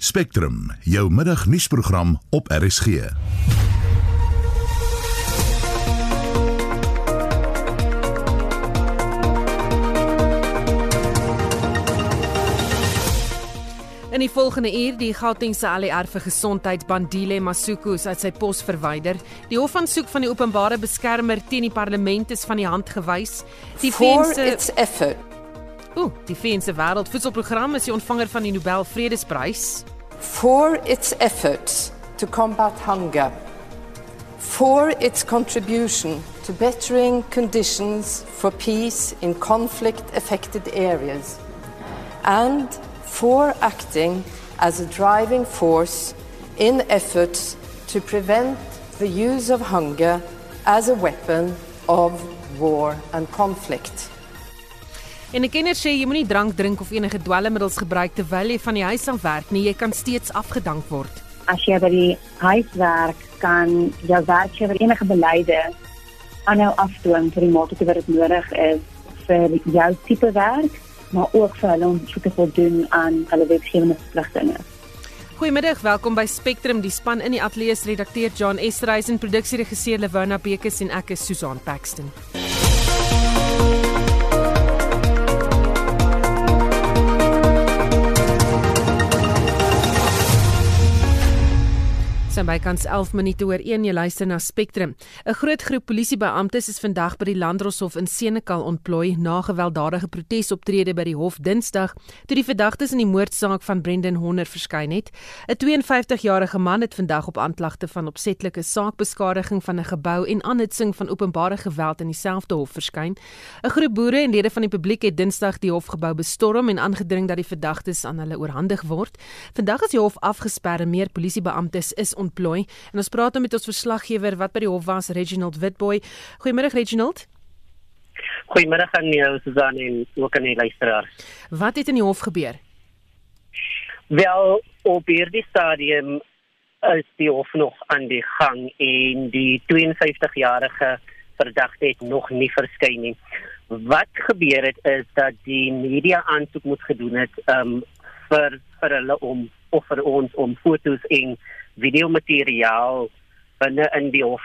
Spectrum, jou middagnuusprogram op RSG. In die volgende uur die Gautengse ALR vir gesondheid Bandile Masuku is uit sy pos verwyder. Die hof aansoek van die openbare beskermer teen die parlement is van die hand gewys. Die Vense its effort Ooh, die Vense Wêreldvoedselprogram is die ontvanger van die Nobel Vredesprys. for its efforts to combat hunger, for its contribution to bettering conditions for peace in conflict affected areas, and for acting as a driving force in efforts to prevent the use of hunger as a weapon of war and conflict. En 'n kenner sê jy moenie drank drink of enige dwelmmiddels gebruik terwyl jy van die huis af werk nie, jy kan steeds afgedank word. as jy by die huis werk, kan jou werkgewer enige beleide aanhou afdwing vir die mate wat dit nodig is vir jou tipe werk, maar ook vir hulle om te voldoen aan hulle wetgewende verpligtinge. Goeiemiddag, welkom by Spectrum. Die span in die ateljee is redakteur John Esterhuizen, produksieregisseur Lewona Bekes en ek is Susan Paxton. Sy bykans 11 minute oor 1 jy luister na Spectrum. 'n Groot groep polisiebeamptes is vandag by die Landdroshof in Senekal ontplooi na gewelddadige protesoptrede by die hof Dinsdag toe die verdagtes in die moordsaak van Brendan Horner verskyn het. 'n 52-jarige man het vandag op aanklagte van opsetlike saakbeskadiging van 'n gebou en aanhitsing van openbare geweld in dieselfde hof verskyn. 'n Groep boere en lede van die publiek het Dinsdag die hofgebou bestorm en aangedring dat die verdagtes aan hulle oorhandig word. Vandag is die hof afgesper en meer polisiebeamptes is ontplooi. En ons praat nou met ons verslaggewer wat by die hof was, Reginald Witboy. Goeiemiddag Reginald. Goeiemiddag aan jou Susan en ook aan die luisteraars. Wat het in die hof gebeur? Wel, op hierdie stadium is die hof nog aan die gang en die 52-jarige verdagte het nog nie verskyn nie. Wat gebeur het is dat die media aansoek moet gedoen het um vir vir hulle om of vir ons om fotos en videomateriaal binne in die hof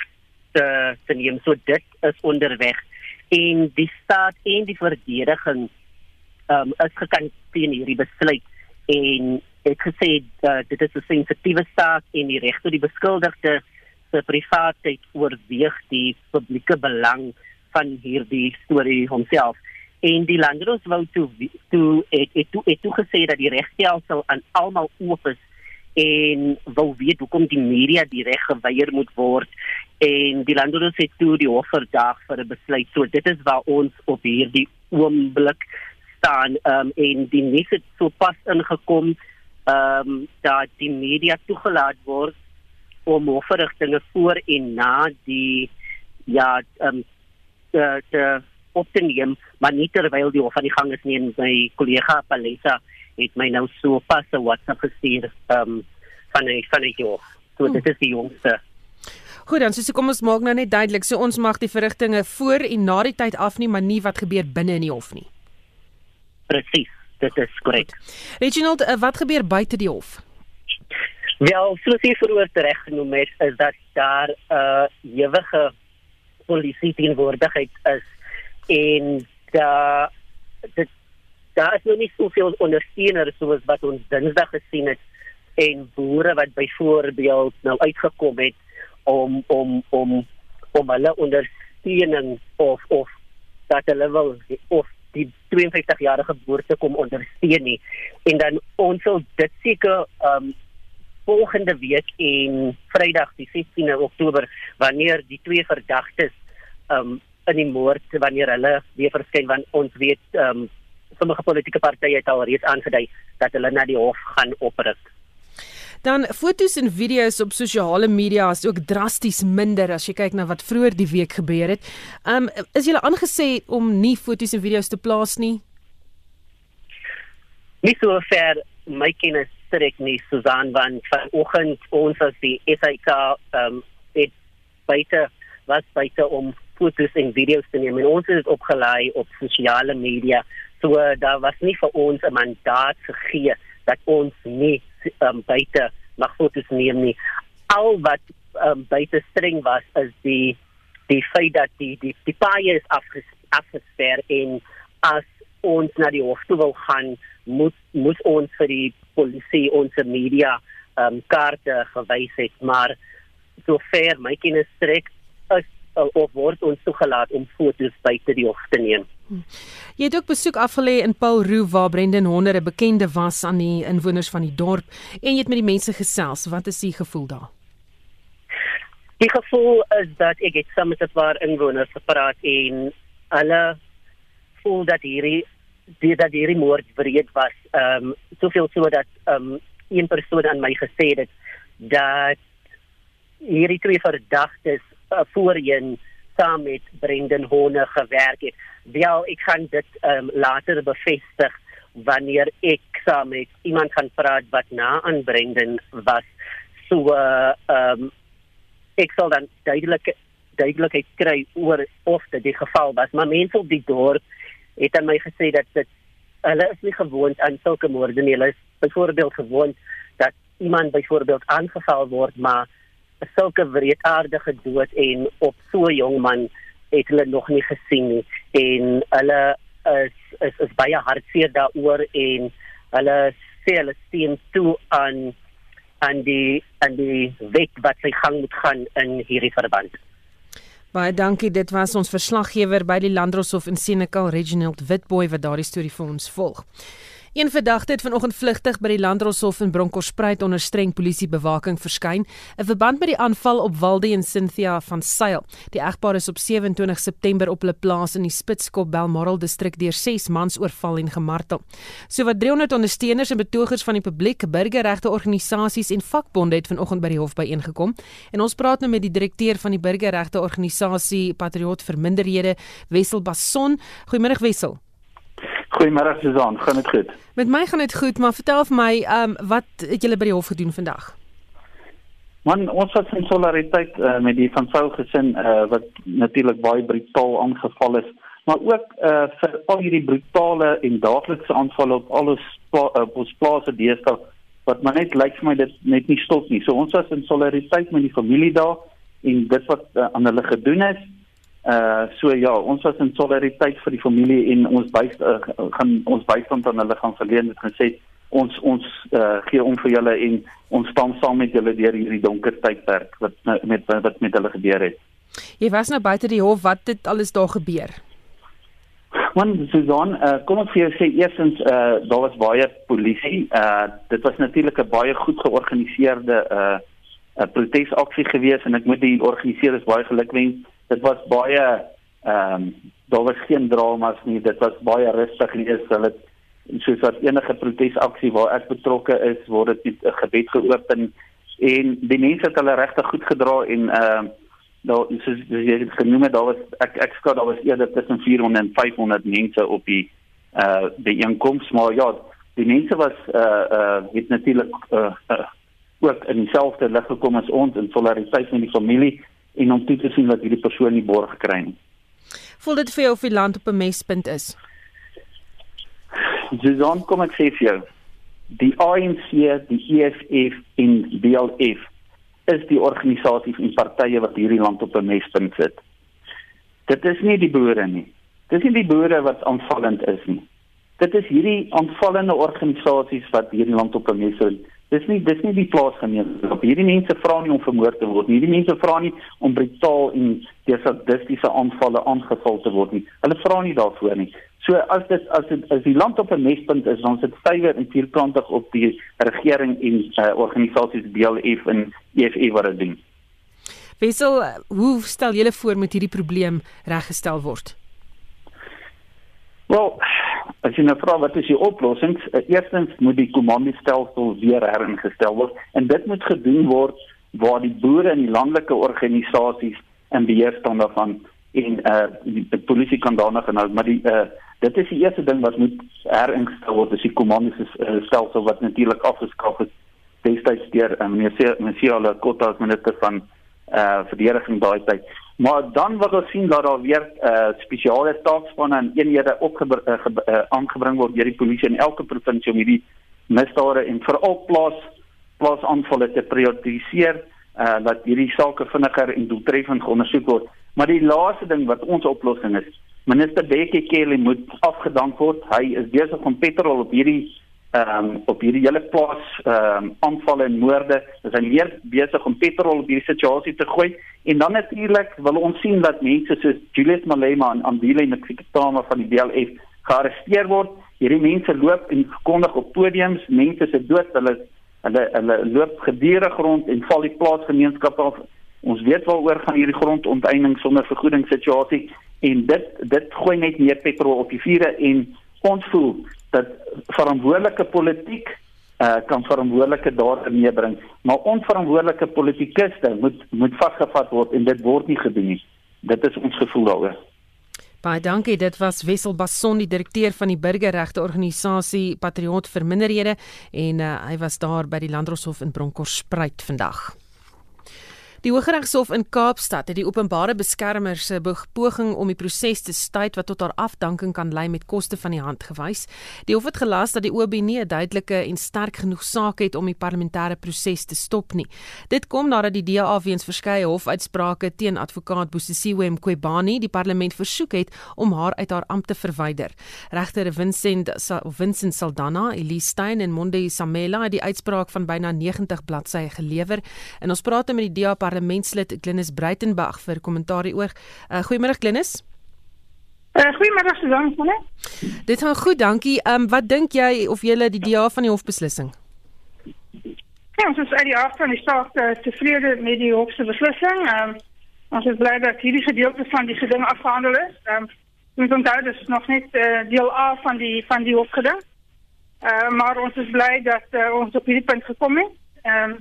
te, te neem. So dit is onderweg en die staat en die verdediging um is gekant teen hierdie besluit en ek gesê uh, dit is 'n sensitiewe saak en die reg tot die beskuldigde se privaatheid oorweeg die publieke belang van hierdie storie homself en die landros wou toe toe het het toe het toe gesê dat die regstelsel aan almal oop is en wou weet hoekom die media die reg geweier moet word en die landros het toe die hof verdaag vir 'n besluit. So dit is waar ons op hierdie oomblik staan um, en die nuus het so pas ingekom ehm um, dat die media toegelaat word om hofverrigtinge voor en na die ja ehm um, te, te op te neem maar nie terwyl die hof aan die gang is nie. En my kollega Palesa het my nou so pas 'n WhatsApp gestuur um, van 'n van 'n hof so dit is die jongste. Goed dan, so kom ons maak nou net duidelik, so ons mag die verrigtinge voor en na die tyd af nie, maar nie wat gebeur binne in die hof nie. presies dit is korrek. Reginald, uh, wat gebeur buite die hof? Wel, soos jy vroeër reg genoem het, is dat daar 'n uh, ewige polisie teenwoordigheid is en da dit daar is nog nie soveel ondersteuners soos wat ons Dinsdag gesien het en boere wat byvoorbeeld nou uitgekom het om om om om hulle ondersteuning of of dat hulle wil of die 52 jarige boer te kom ondersteun nie. En dan ons sal dit seker um volgende week en Vrydag die 16de Oktober wanneer die twee verdagtes um in die moord wanneer hulle weer verskyn want ons weet um sommige politieke partye het al reeds aangedui dat hulle na die hof gaan opruk. Dan fotos en video's op sosiale media is ook drasties minder as jy kyk na wat vroeër die week gebeur het. Um is julle aangesê om nie fotos en video's te plaas nie? Nie so ver my kennis strek nie Susan van vanoggend ons as die SAK um het buite was buite om fotos en video's te neem en ons het opgelei op sosiale media so uh, daar was nie vir ons 'n mandaat gegee dat ons nie um, buite mag fotos neem nie. Al wat um, buite streng was is die die feit dat die die die paai is afges, afgesper en as ons na die hof toe wil gaan moet moet ons vir die polisie ons media um, kaarte gewys het maar sover my kennis strek is uh, of word ons toegelaat om foto's buite die hof te neem. Hm. Jy het ook besoek afgelê in Paul Roo waar Brendan Honder 'n bekende was aan die inwoners van die dorp en jy het met die mense gesels. Wat is die gevoel daar? Die gevoel is dat ek het saam met 'n paar inwoners gepraat en hulle voel dat hierdie die dat hierdie moord breed was. Ehm um, soveel so dat ehm um, een persoon aan my gesê het dat hierdie twee verdagtes uh, voorheen saam met Brendan Horne gewerk het. Wel, ek kan dit ehm um, later bevestig wanneer ek saam met iemand gaan praat wat na aan Brendan was. So ehm uh, um, ek sal dan duidelik duidelikheid kry oor of dit die geval was. Maar mense op die dorp het aan my gesê dat dit hulle is nie gewoond aan sulke moorde nie. Hulle is byvoorbeeld gewoond dat iemand byvoorbeeld aangeval word, maar sulke wreedaardige dood en op so 'n jong man het hulle nog nie gesien nie. En hulle is is, is baie hartseer daaroor en hulle sê hulle sien toe aan aan die aan die wet wat sy gang moet gaan in hierdie verband. Baie dankie. Dit was ons verslaggewer by die Landdroshof in Senekal, Reginald Witboy wat daardie storie vir ons volg. Een verdagte het vanoggend vlugtig by die Landdroshof in Bronkhorstspruit onder streng polisiebewaking verskyn in verband met die aanval op Walde en Cynthia van Sail. Die egpaar is op 27 September op hulle plaas in die Spitskop Balmoral distrik deur 6 mans oorval en gemartel. Sowat 300 ondersteuners en betogers van die publiek, burgerregte organisasies en vakbonde het vanoggend by die hof byeengekom. En ons praat nou met die direkteur van die burgerregte organisasie Patriot vir Minderhede, Wessel Basson. Goeiemôre Wessel. Goeiemôre Susan, gaan dit goed? Met my gaan dit goed, maar vertel vir my, ehm um, wat het julle by die hof gedoen vandag? Man, ons was in solidariteit uh, met die van Saul gesin uh, wat natuurlik baie brutaal aangeval is, maar ook uh, vir al hierdie brutale en daaglikse aanvalle op alles pla uh, op ons plase deesdae wat maar net lyk vir my dit net nie stop nie. So ons was in solidariteit met die familie daar en dit wat uh, aan hulle gedoen is Uh so ja, ons was in solidariteit vir die familie en ons byst, uh, gaan ons bystand aan hulle gaan verleen het gesê ons ons uh, gee om vir julle en ons staan saam met julle deur hierdie donker tydperk wat met wat met hulle gebeur het. Jy was nou buite die hof, wat het alles daar gebeur? Want Susan, uh, kom ek vir jou sê eersins uh daar was baie polisie. Uh dit was natuurlik 'n baie goed georganiseerde uh 'n protesaksie geweest en ek moet die organiseerders baie gelukwens dit was baie ehm um, daar was geen dramas nie. Dit was baie rustig geweest hulle soos wat enige protesaksie waar ek betrokke is word dit 'n gebed geopen. En die mense het hulle regtig goed gedra en ehm uh, daar soos jy het genoem daar was ek ek skat daar was eerder tussen 400 en 500 mense op die eh uh, die inkoms maar ja die mense was eh uh, eh uh, het natuurlik eh uh, uh, ook in dieselfde lig gekom as ons in solidariteit met die familie en om toe te sien dat hierdie persoon nie borg kry nie. Voel dit vir jou of die land op 'n mespunt is? Jean, kom ek sê vir jou, die ANC, die EFF en BLF is die organisasies en partye wat hierdie land op 'n mespunt sit. Dit is nie die boere nie. Dit is nie die boere wat aanvallend is nie. Dit is hierdie aanvallende organisasies wat hierdie land op 'n mespunt Dis nie dis nie die plaasgemeenskap. Hierdie mense vra nie om vermoor te word nie. Hierdie mense vra nie om brutaal en desadistiese aanvalle aangeval te word nie. Hulle vra nie daarvoor nie. So as dit as dit as die land op 'n mespunt is, dan sit stywer en vierkantig op die regering en uh, organisasies BLF en EFF wat dit doen. Wissel, hoe stel julle voor met hierdie probleem reggestel word? Wel, as jy nou vra wat is die oplossing? Uh, eerstens moet die komandostelsel weer heringestel word en dit moet gedoen word waar die boere en die landelike organisasies in beheer staan daarvan en uh die, die polisie kan daarna genoem, maar die uh dit is die eerste ding wat moet heringestel word, is die komandostelsel wat natuurlik afgeskaf is destyds deur uh, meneer Monsieur Kota as minister van uh verdediging daai tyd. Maar dan wat ons sien dat daar weer uh spesiale taakspanne en eenhede opgebring uh, uh, aangebring word deur die polisie in elke provinsie om hierdie misdade en veral plaas plaasaanvalle te prioritiseer uh dat hierdie sake vinniger en doeltreffend geondersoek word. Maar die laaste ding wat ons oplossing is, minister Bekkie Cele moet afgedank word. Hy is besig om petrol op hierdie ehm um, op hierdie hele plaas ehm um, aanvalle en moorde. Is hy meer besig om petrol op hierdie situasie te gooi? En dan natuurlik wil ons sien dat mense soos Julius Malema en Andile Mkhitaryan van die DLF gearresteer word. Hierdie mense loop en verkondig op podiums, mense se dood, hulle hulle hulle loop gedurig rond en val die plaasgemeenskap af. Ons weet waaroor gaan hierdie grondonteiening sonder vergoeding situasie en dit dit gooi net meer petrol op die vure en ons voel dat verantwoordelike politiek uh, kan verantwoordelike dade meebring, maar onverantwoordelike politikuste moet moet vasgevat word en dit word nie gedoen nie. Dit is ons gevoel daaroor. Baie dankie. Dit was Wessel Basson, die direkteur van die burgerregte organisasie Patriot vir Minderhede en uh, hy was daar by die Landdroshof in Bronkhorstspruit vandag. Die Hooggeregshof in Kaapstad het die openbare beskermer se poging om die proses te staait wat tot haar afdanking kan lei met koste van die hand gewys. Die hof het gelas dat die OB nie 'n duidelike en sterk genoeg saak het om die parlementêre proses te stop nie. Dit kom nadat die DA weens verskeie hofuitsprake teen advokaat Bosisiwe Mqobani die parlement versoek het om haar uit haar ampt te verwyder. Regter Vincent Vincent Saldana, Elise Stein en Monde Samela het die uitspraak van byna 90 bladsye gelewer. En ons praat met die DA parlementslid Glenis Breitenberg vir kommentaar hieroor. Uh, goeiemôre Glenis. Uh, goeiemôre Susan, hoe? Dit gaan goed, dankie. Ehm um, wat dink jy of jy die DA van die hofbeslissing? Ja, ons is uit die af van die saak uh, tevrede met die hof se beslissing. Ehm um, ons is bly dat hierdie gedeelte van die geding afgehandel is. Ehm um, ons onthou dit is nog net uh, deel A van die van die hofgeding. Uh, maar ons is blij dat uh, ons op hierdie punt gekomen is. Um,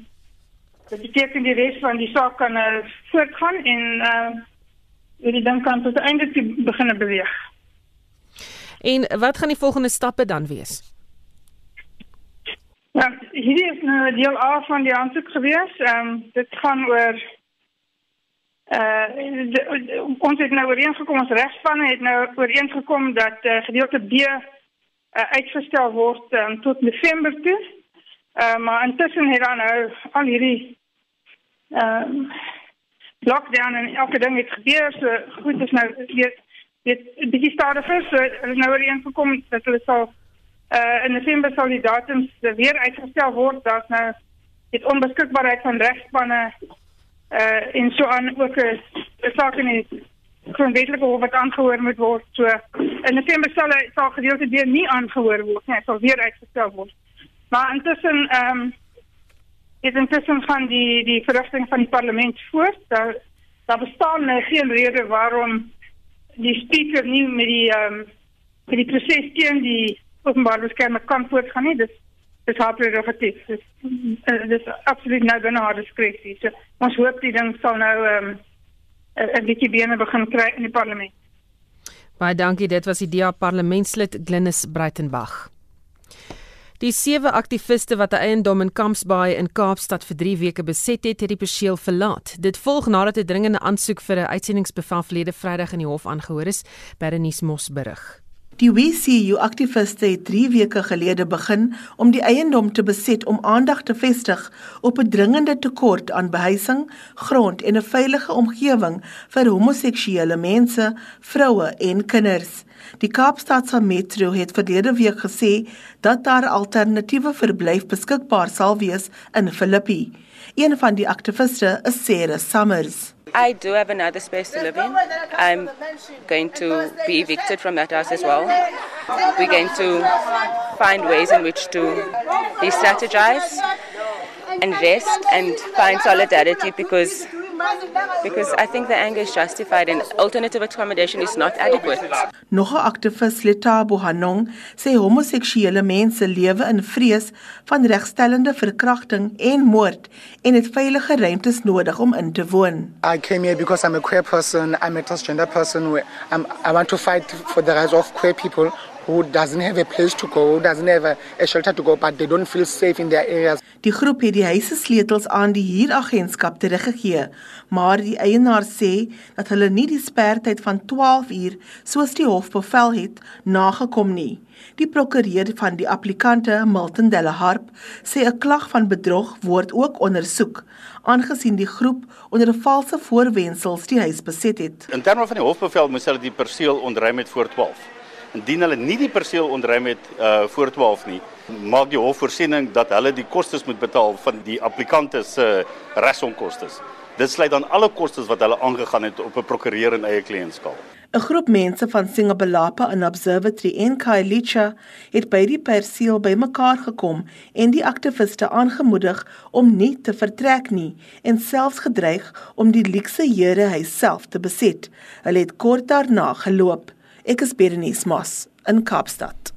Dat beteken die rest van die zaak kan uh, voortgaan en uh, die dan kan tot einde beginnen bewegen. En wat gaan die volgende stappen dan wees? Ja, hier is een deel A van die aanzoek geweest. Um, dit gaan oor... Uh, de, de, ons het nou ooreengekom, ons rechtspannen het nou ooreengekom dat uh, gedeelte B uh, uitgesteld wordt um, tot november toe. Uh, maar intussen het dan nou al hierdie ehm um, lockdown en elke ding het gebeur. So goed is nou weet weet bietjie stadiger. So is nou weer ingekom dat hulle sal uh in Desember sal die datums weer uitgestel word. Daar's nou dit onbeskikbaarheid van regspanne uh en so aan ook 'n saak in die grondwetlike hof wat aangehoor moet word. So in Desember sal hy sal gedeelte weer nie aangehoor word nie. Hy sal weer uitgestel word. Maar intussen ehm um, is intussen van die die verrigting van die parlement voort. Daar daar bestaan uh, geen rede waarom die speaker nie met die ehm um, met die proses teen die openbare beskermer kan voortgaan nie. Dis dis haar prerogatief. Dis uh, dis absoluut nou binne haar diskresie. So, ons hoop die ding sal nou ehm um, 'n bietjie bene begin kry in die parlement. Baie dankie. Dit was die DA parlementslid Glenis Breitenberg. Die sewe aktiviste wat 'n eiendom in Kampsbaai in Kaapstad vir 3 weke beset het, het die perseel verlaat. Dit volg nadat 'n dringende aansoek vir 'n uitsendingsbevel verlede Vrydag in die hof aangehoor is, Berenice Mos berig. Die WCU aktiviste het 3 weke gelede begin om die eiendom te beset om aandag te vestig op 'n dringende tekort aan behuising, grond en 'n veilige omgewing vir homoseksuele mense, vroue en kinders. Die Kaapstadse Metro het verlede week gesê dat daar alternatiewe verblyf beskikbaar sal wees in Philippi. Een van die aktiviste is Sarah Summers. I do have another space to live in. I'm going to be evicted from that house as well. We're going to find ways in which to re strategize, invest, and find solidarity because because I think the anger is justified and alternative accommodation is not adequate. Nog 'n aktivis, Letabo Hanong, sê homoseksuele mense lewe in vrees van regstellende verkrachting en moord en het veilige ruimtes nodig om in te woon. I came here because I'm a queer person, I'm a transgender person. I'm, I want to fight for the rights of queer people who doesn't have a place to go, who doesn't have a, a shelter to go, but they don't feel safe in their areas. Die groep het die huise sleutels aan die huuragentskap teruggegee, maar die eienaar sê dat hulle nie die spertyd van 12 uur soos die hof bevel het nagekom nie. Die prokureur van die applikante, Milton Delaharp, sê 'n klag van bedrog word ook ondersoek, aangesien die groep onder 'n valse voorwendsels die huis beset het. In terme van die hofbevel moes hulle die perseel ontruim het voor 12. Indien hulle nie die perseel ontruim het uh voor 12 nie, maak die hof voorsiening dat hulle die kostes moet betaal van die applikante se uh, resonkoste. Dit sluit dan alle kostes wat hulle aangegaan het op 'n prokureur en eie kliëntskap. 'n Groep mense van Singapalapa en Observatory en Kailicha het by die perseel bymekaar gekom en die aktiviste aangemoedig om nie te vertrek nie en selfs gedreig om die luukse here huis self te beset. Hulle het kort daarna geloop. Ek is Berenice Moss in Kaapstad.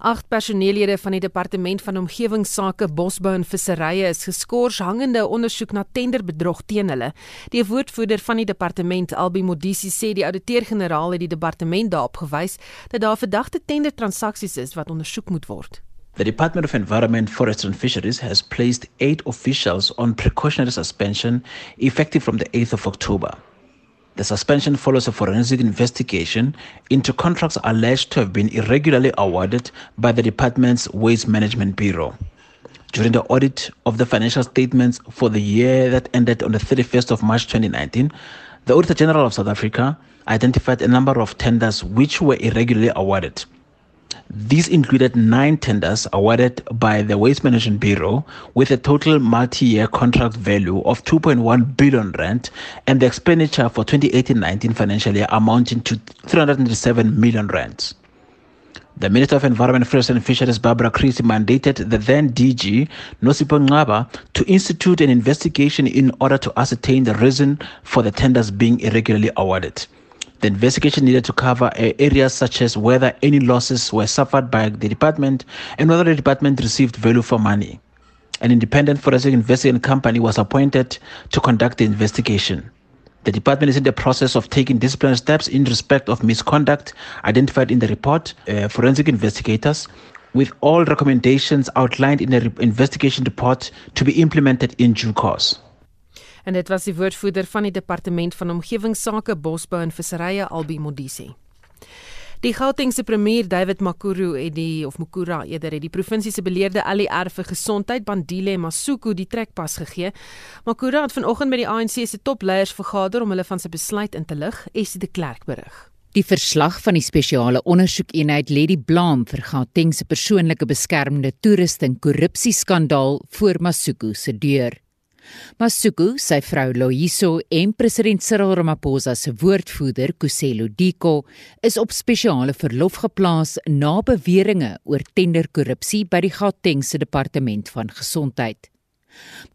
Agt personeellede van die departement van omgewingsake, bosbou en visserye is geskort hangende ondersoek na tenderbedrog teen hulle. Die woordvoerder van die departement, Albi Modisi, sê die ouditeur-generaal het die departement daarop gewys dat daar verdagte tendertransaksies is wat ondersoek moet word. The Department of Environment, Forestry and Fisheries has placed eight officials on precautionary suspension effective from the 8th of October. The suspension follows a forensic investigation into contracts alleged to have been irregularly awarded by the department's Waste Management Bureau. During the audit of the financial statements for the year that ended on the 31st of March 2019, the Auditor General of South Africa identified a number of tenders which were irregularly awarded. These included nine tenders awarded by the Waste Management Bureau with a total multi-year contract value of 2.1 billion rand and the expenditure for 2018-19 financial year amounting to 307 million rand. The Minister of Environment, Forestry and Fisheries, Barbara Creasy, mandated the then DG, Nosipo Ngaba, to institute an investigation in order to ascertain the reason for the tenders being irregularly awarded. The investigation needed to cover uh, areas such as whether any losses were suffered by the department and whether the department received value for money. An independent forensic investigating company was appointed to conduct the investigation. The department is in the process of taking disciplinary steps in respect of misconduct identified in the report. Uh, forensic investigators with all recommendations outlined in the investigation report to be implemented in due course. En dit was die woordvoerder van die departement van omgewingsake, bosbou en visserye Albi Modisi. Die Gautengse premier David Makuru het die of Mukura eerder het die provinsie se beleerde ALR vir gesondheid Bandile Masuku die trekpas gegee. Makura het vanoggend met die ANC se topleiers vergader om hulle van sy besluit in te lig, Esie de Klerk berig. Die verslag van die spesiale ondersoekeenheid lê die blame vir Gauteng se persoonlike beskermende toerusting korrupsieskandaal voor Masuku se deur. Masuku, sy vrou Loyiso en president Cyril Ramaphosa se woordvoerder Kuselo Diko is op spesiale verlof geplaas na beweringe oor tenderkorrupsie by die Gautengse departement van gesondheid.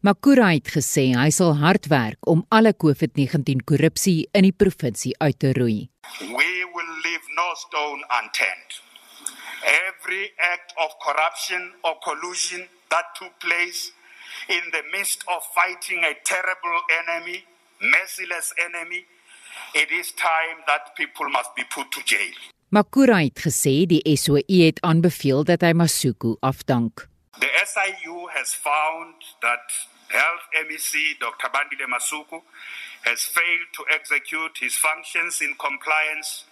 Makura het gesê hy sal hard werk om alle COVID-19 korrupsie in die provinsie uit te roei. We will leave no stone unturned. Every act of corruption or collusion that took place in the midst of fighting a terrible enemy, merciless enemy, it is time that people must be put to jail. Makura het gesê die SOE het aanbeveel dat hy Masuku afdank. The SIU has found that Health MEC Dr. Bandile Masuku has failed to execute his functions in compliance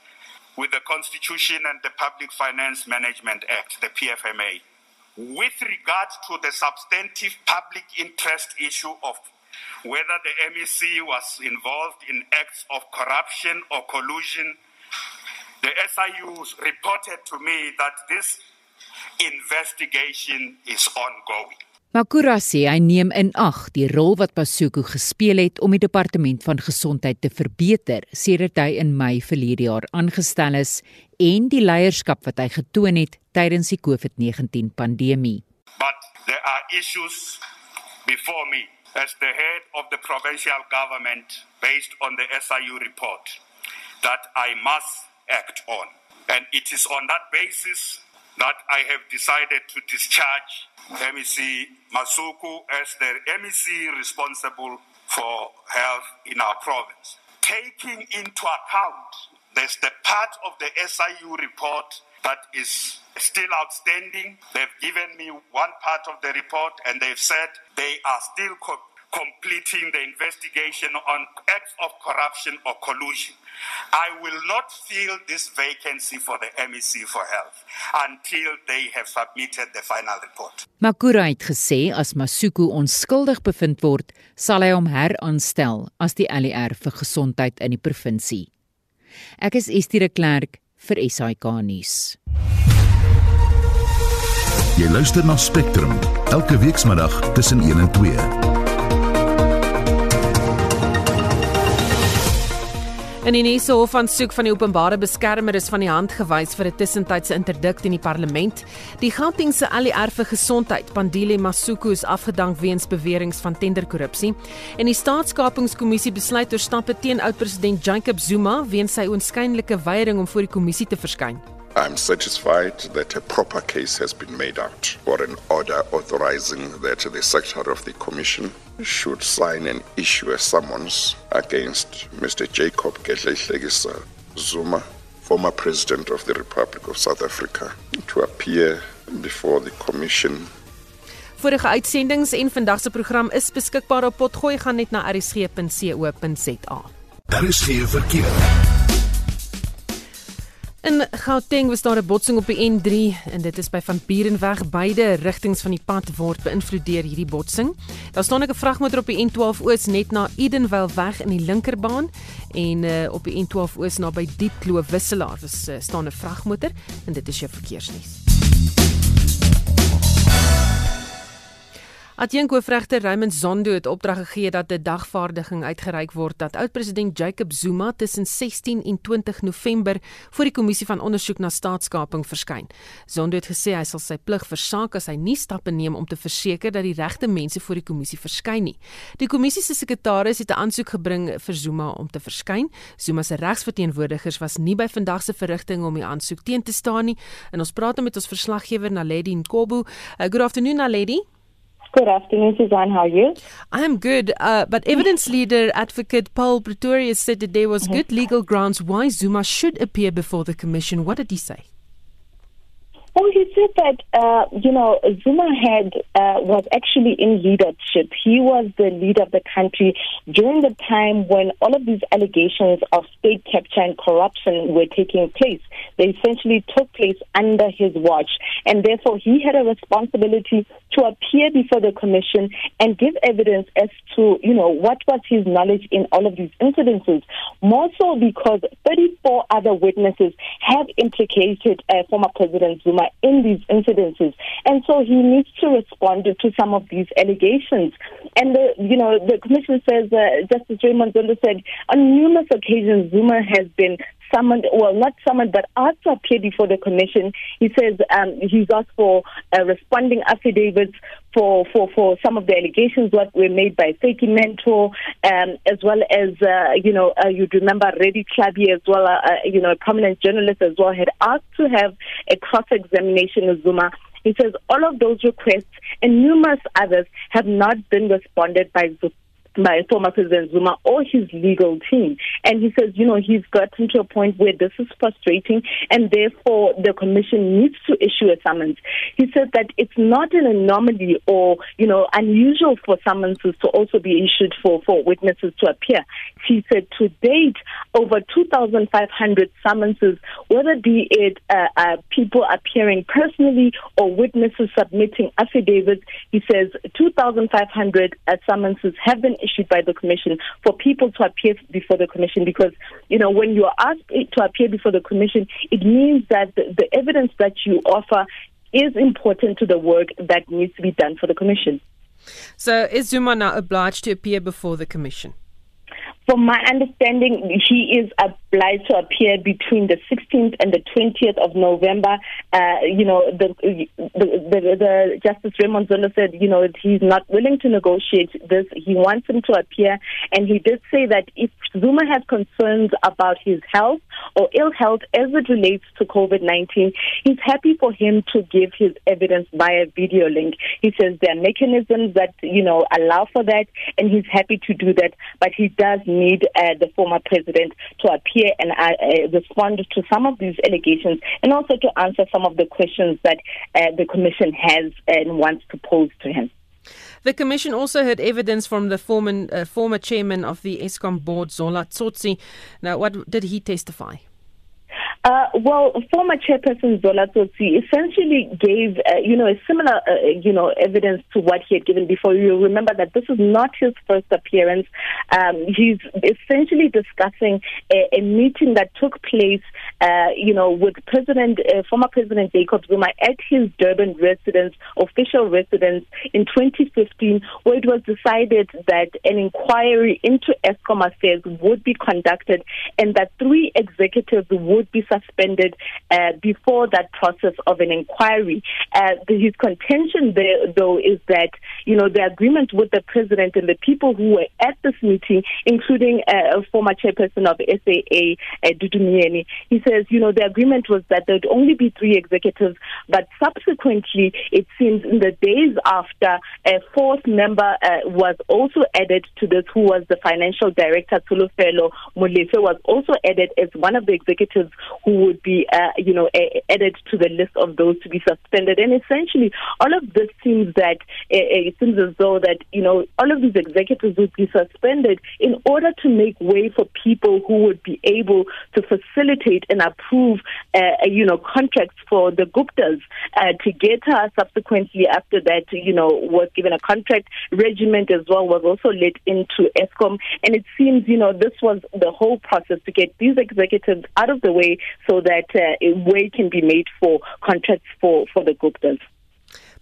with the Constitution and the Public Finance Management Act, the PFMA. With regard to the substantive public interest issue of whether the MEC was involved in acts of corruption or collusion, the SIUs reported to me that this investigation is ongoing. Makura sê hy neem in ag die rol wat Pasuku gespeel het om die departement van gesondheid te verbeter sedert hy in Mei verlede jaar aangestel is en die leierskap wat hy getoon het tydens die COVID-19 pandemie. But there are issues before me as the head of the provincial government based on the SIU report that I must act on. And it is on that basis that I have decided to discharge MEC Masuku as the MEC responsible for health in our province. Taking into account there's the part of the SIU report that is still outstanding. They've given me one part of the report and they've said they are still co- completing the investigation on acts of corruption or collusion. I will not fill this vacancy for the MEC for Health until they have submitted the final report. Makura het gesê as Masuku onskuldig bevind word, sal hy hom heraanstel as die LER vir gesondheid in die provinsie. Ek is Estie de Klerk vir SAK nuus. Jy luister na Spectrum elke weekmiddag tussen 1 en 2. In die nuus hof van soek van die openbare beskermer is van die hand gewys vir 'n tussentydse interdikt in die parlement. Die Gautengse ALR vir gesondheid, Pandile Masuku is afgedank weens beweringe van tenderkorrupsie. En die staatskapingskommissie besluit oor stappe teen oud-president Jacob Zuma weens sy oënskynlike weiering om voor die kommissie te verskyn. I'm satisfied that a proper case has been made out for an order authorizing that the Secretary of the Commission should sign and issue a summons against Mr. Jacob Gedleyihlekisa Zuma, former President of the Republic of South Africa, to appear before the Commission Vorige uitsendings en vandag se program is beskikbaar op potgooi gaan net na rsg.co.za. Daar is geen verkeer. In Gauteng was daar 'n botsing op die N3 en dit is by Van Bierenweg. Beide rigtings van die pad word beïnvloed deur hierdie botsing. Daar staan 'n vragmotor op die N12 Oos net na Edenvale weg in die linkerbaan en uh, op die N12 Oos naby Diepkloof wisselaar is uh, staan 'n vragmotor en dit is jou verkeersnuus. Adjunkoofregter Raymond Zondo het opdrag gegee dat 'n dagvaardiging uitgereik word dat oud-president Jacob Zuma tussen 16 en 20 November voor die kommissie van ondersoek na staatskaping verskyn. Zondo het gesê hy sal sy plig versaak as hy nie stappe neem om te verseker dat die regte mense voor die kommissie verskyn nie. Die kommissie se sekretaris het 'n aansoek gebring vir Zuma om te verskyn. Zuma se regsverteenwoordigers was nie by vandag se verrigting om die aansoek teen te staan nie. En ons praat met ons verslaggewer Naledi Nkobu. Uh, good afternoon Naledi. Good afternoon, Suzanne. How are you? I'm good. Uh, but evidence leader advocate Paul Pretorius said that there was mm-hmm. good legal grounds why Zuma should appear before the commission. What did he say? Well, he said that uh, you know Zuma had uh, was actually in leadership. He was the leader of the country during the time when all of these allegations of state capture and corruption were taking place. They essentially took place under his watch, and therefore he had a responsibility to appear before the commission and give evidence as to you know what was his knowledge in all of these incidences. More so because 34 other witnesses have implicated uh, former President Zuma in these incidences. And so he needs to respond to some of these allegations. And the, you know, the commission says, uh, Justice Raymond Zondo said, on numerous occasions, Zuma has been summoned, well, not summoned, but asked to appear before the commission. He says um, he's asked for uh, responding affidavits for, for, for some of the allegations that were made by Seki Mentor, um, as well as, uh, you know, uh, you'd remember Reddy Klabi as well, uh, uh, you know, a prominent journalist as well, had asked to have a cross-examination of Zuma. He says all of those requests and numerous others have not been responded by by former President Zuma or his legal team. And he says, you know, he's gotten to a point where this is frustrating and therefore the commission needs to issue a summons. He said that it's not an anomaly or, you know, unusual for summonses to also be issued for, for witnesses to appear. He said to date, over 2,500 summonses, whether be it uh, uh, people appearing personally or witnesses submitting affidavits, he says 2,500 uh, summonses have been issued by the commission for people to appear before the commission because, you know, when you are asked to appear before the commission, it means that the, the evidence that you offer is important to the work that needs to be done for the commission. So is Zuma now obliged to appear before the commission? From my understanding, he is obliged to appear between the 16th and the 20th of November. Uh, you know, the, the, the, the Justice Raymond Zondo said, you know, he's not willing to negotiate this. He wants him to appear. And he did say that if Zuma has concerns about his health or ill health as it relates to COVID 19, he's happy for him to give his evidence via video link. He says there are mechanisms that, you know, allow for that, and he's happy to do that. But he does need uh, the former president to appear and uh, uh, respond to some of these allegations and also to answer some of the questions that uh, the commission has and wants to pose to him. The commission also heard evidence from the former, uh, former chairman of the ESCOM board, Zola Tsotsi. Now, what did he testify? Uh, well, former chairperson Zola Tsotsi essentially gave, uh, you know, a similar, uh, you know, evidence to what he had given before. You remember that this is not his first appearance. Um, he's essentially discussing a, a, meeting that took place, uh, you know, with President, uh, former President Jacob Zuma at his Durban residence, official residence, in 2015, where it was decided that an inquiry into ESCOM affairs would be conducted and that three executives would be suspended uh, before that process of an inquiry. Uh, his contention there, though, is that you know the agreement with the president and the people who were at this meeting, including uh, a former chairperson of SAA, uh, Dudu he says you know the agreement was that there'd only be three executives, but subsequently it seems in the days after a fourth member uh, was also added to this, who was the financial director Tulufelo Molefe was also added as one of the executives who would be, uh, you know, added to the list of those to be suspended. And essentially, all of this seems that uh, it seems as though that you know all of these executives would be suspended in order to make way for people who would be able to facilitate and approve, uh, you know, contracts for the Guptas. Uh, to get her subsequently after that, you know, was given a contract regiment as well was also let into ESCOM, and it seems you know this was the whole process to get these executives out of the way so that uh, a way can be made for contracts for for the Guptas.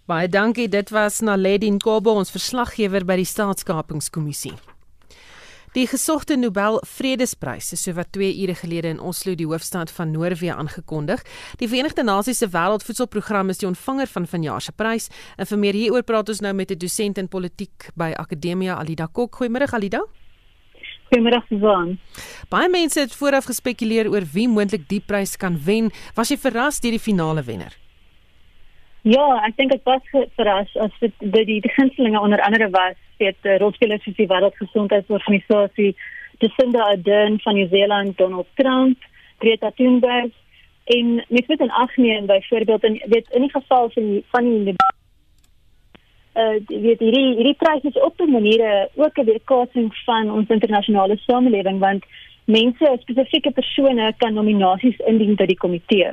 Baie dankie. Dit was Naledi Nkobo, ons verslaggewer by die Staatskapingskommissie. Die gesogte Nobel Vredesprys is sowat 2 ure gelede in Oslo, die hoofstad van Noorwe, aangekondig. Die Verenigde Nasies se Wêreldvoedselprogram is die ontvanger van vanjaar se prys. En vir meer hieroor praat ons nou met 'n dosent in politiek by Akademia Alida Kok. Goeiemôre Alida. Goeiemôre Susan. Baie mense het vooraf gespekuleer oor wie moontlik die prys kan wen. Was jy verras deur die finale wenner? Ja, ek dink ek was verras as dit die die, die gunstelinge onder andere was het uh, rolspelers soos die Wêreldgesondheidsorganisasie, Jacinda Ardern van Nieu-Seeland, Donald Trump, Greta Thunberg en mens moet in ag neem byvoorbeeld in weet in die geval van die, van die uh weet hierdie hierdie prys is op 'n manier ook 'n weerkaatsing van ons internasionale samelewing want mense spesifieke persone kan nominasies indien by die komitee.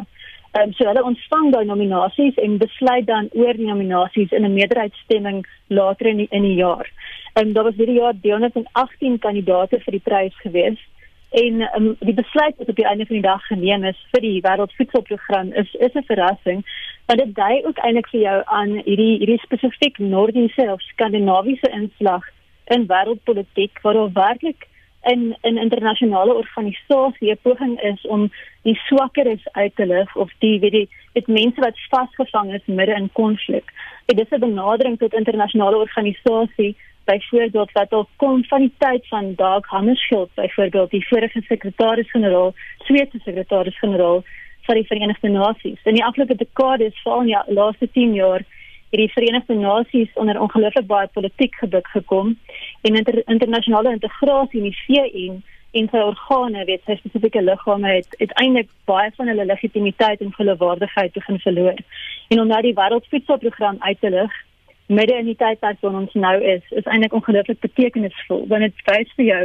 Ehm um, so hulle ontvang daai nominasies en besluit dan oor die nominasies in 'n meerderheidsstemming later in die, in die jaar. Ehm um, daar was hierdie jaar 318 kandidaate vir die prys gewees en um, die besluit wat op die einde van die dag geneem is vir die wêreldvoedselprogram is is 'n verrassing want dit dui ook eintlik vir jou aan hierdie hierdie spesifiek Noordiese of Skandinawiese inslag in wêreldpolitiek waar daar werklik in 'n internasionale organisasie 'n poging is om die swakkeres uit te lig of die weet die dit mense wat vasgevang is midde in konflik. Dit is 'n benadering tot internasionale organisasie byvoorbeeld wat al kom van die tyd van Dag Hammarskjöld byvoorbeeld die vorige sekretaris-generaal, Swede sekretaris-generaal van die Verenigde Nasies. In die afgelope dekades, veral in die laaste 10 jaar, het die Verenigde Nasies onder ongelooflik baie politiek gebuk gekom en inter, internasionale integrasie in die VN en sy organe, weet sy spesifieke liggame het uiteindelik baie van hulle legitimiteit en geloofwaardigheid begin verloor. En om nou die wêreldvoedselprogram uit te lig midde in die tydperk wat ons nou is, is eintlik ongelooflik betekenisvol want dit wys vir jou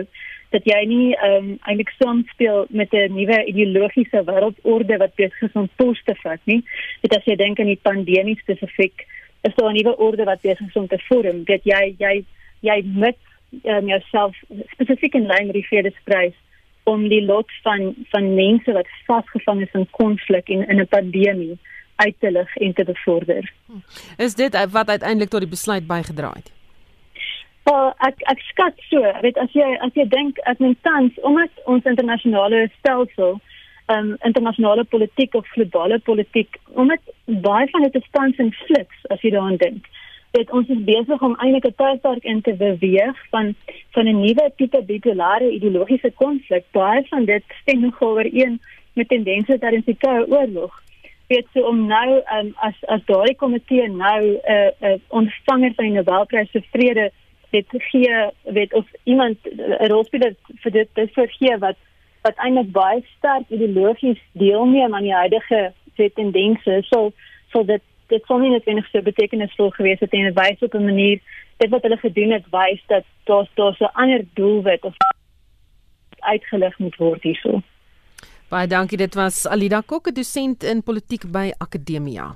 dat jy nie ehm um, eintlik saamspeel met 'n nuwe ideologiese wêreldorde wat besig is om pos te vat nie. Dit as jy dink aan die pandemie spesifiek, is daar 'n nuwe orde wat besig is om te vorm. Dat jy jy jy moet um, jouself spesifiek in lyn met die vredesprys om die lot van van mense wat vasgevang is in konflik en in 'n pandemie uit te lig en te bevorder. Is dit wat uiteindelik tot die besluit bygedra het? Well, ek ek skat so, weet as jy as jy dink as mens tans omdat ons internasionale stelsel, ehm um, internasionale politiek of globale politiek, omdat baie van dit tans in fliks as jy daaraan dink. Dit ons is besig om eintlik 'n tydperk in te beweeg van van 'n nuwe tipe bipolare ideologiese konflik. Baie van dit stem nogal ooreen met tendense in die Koue Oorlog weet so om nou um, as as daardie komitee nou 'n uh, 'n uh, ontvanger van die Nobelprys vir vrede het gee weet of iemand 'n rolspeler vir dit dis vir gee wat wat eintlik baie sterk ideologies deelneem aan die huidige tendense so so dit dit sou nie noodwendig so betekenisvol gewees het en wys op 'n manier dit wat hulle gedoen het wys dat daar daar 'n ander doelwit of uitgelig moet word hierso. Baie dankie dit was Alida Kok, 'n dosent in politiek by Akademia.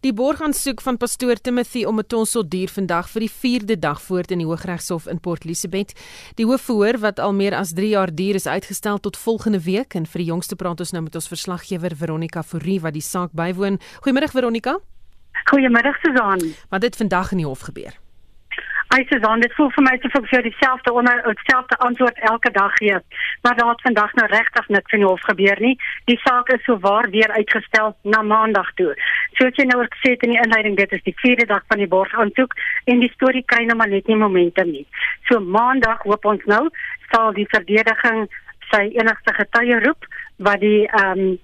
Die borgaansoek van pastoor Timothy Omotonso duur vandag vir die 4de dag voort in die Hooggeregshof in Port Elizabeth. Die hoofverhoor wat al meer as 3 jaar duur is uitgestel tot volgende week en vir die jongste praat ons nou met ons verslaggewer Veronica Fourie wat die saak bywoon. Goeiemôre Veronica. Goeiemôre Susan. Wat het vandag in die hof gebeur? Hy sê dan dit voel vir my asof ek vir dieselfde onder dieselfde antwoord elke dag gee. Maar daar het vandag nou regtig niks in die hof gebeur nie. Die saak is souwaar weer uitgestel na maandag toe. Soos jy nou gesê het in die inleiding, dit is die 4de dag van die borgaansoek en die storie kry nou maar net nie momentum nie. So maandag hoop ons nou sal die verdediging sy enigste getuie roep wat die ehm um,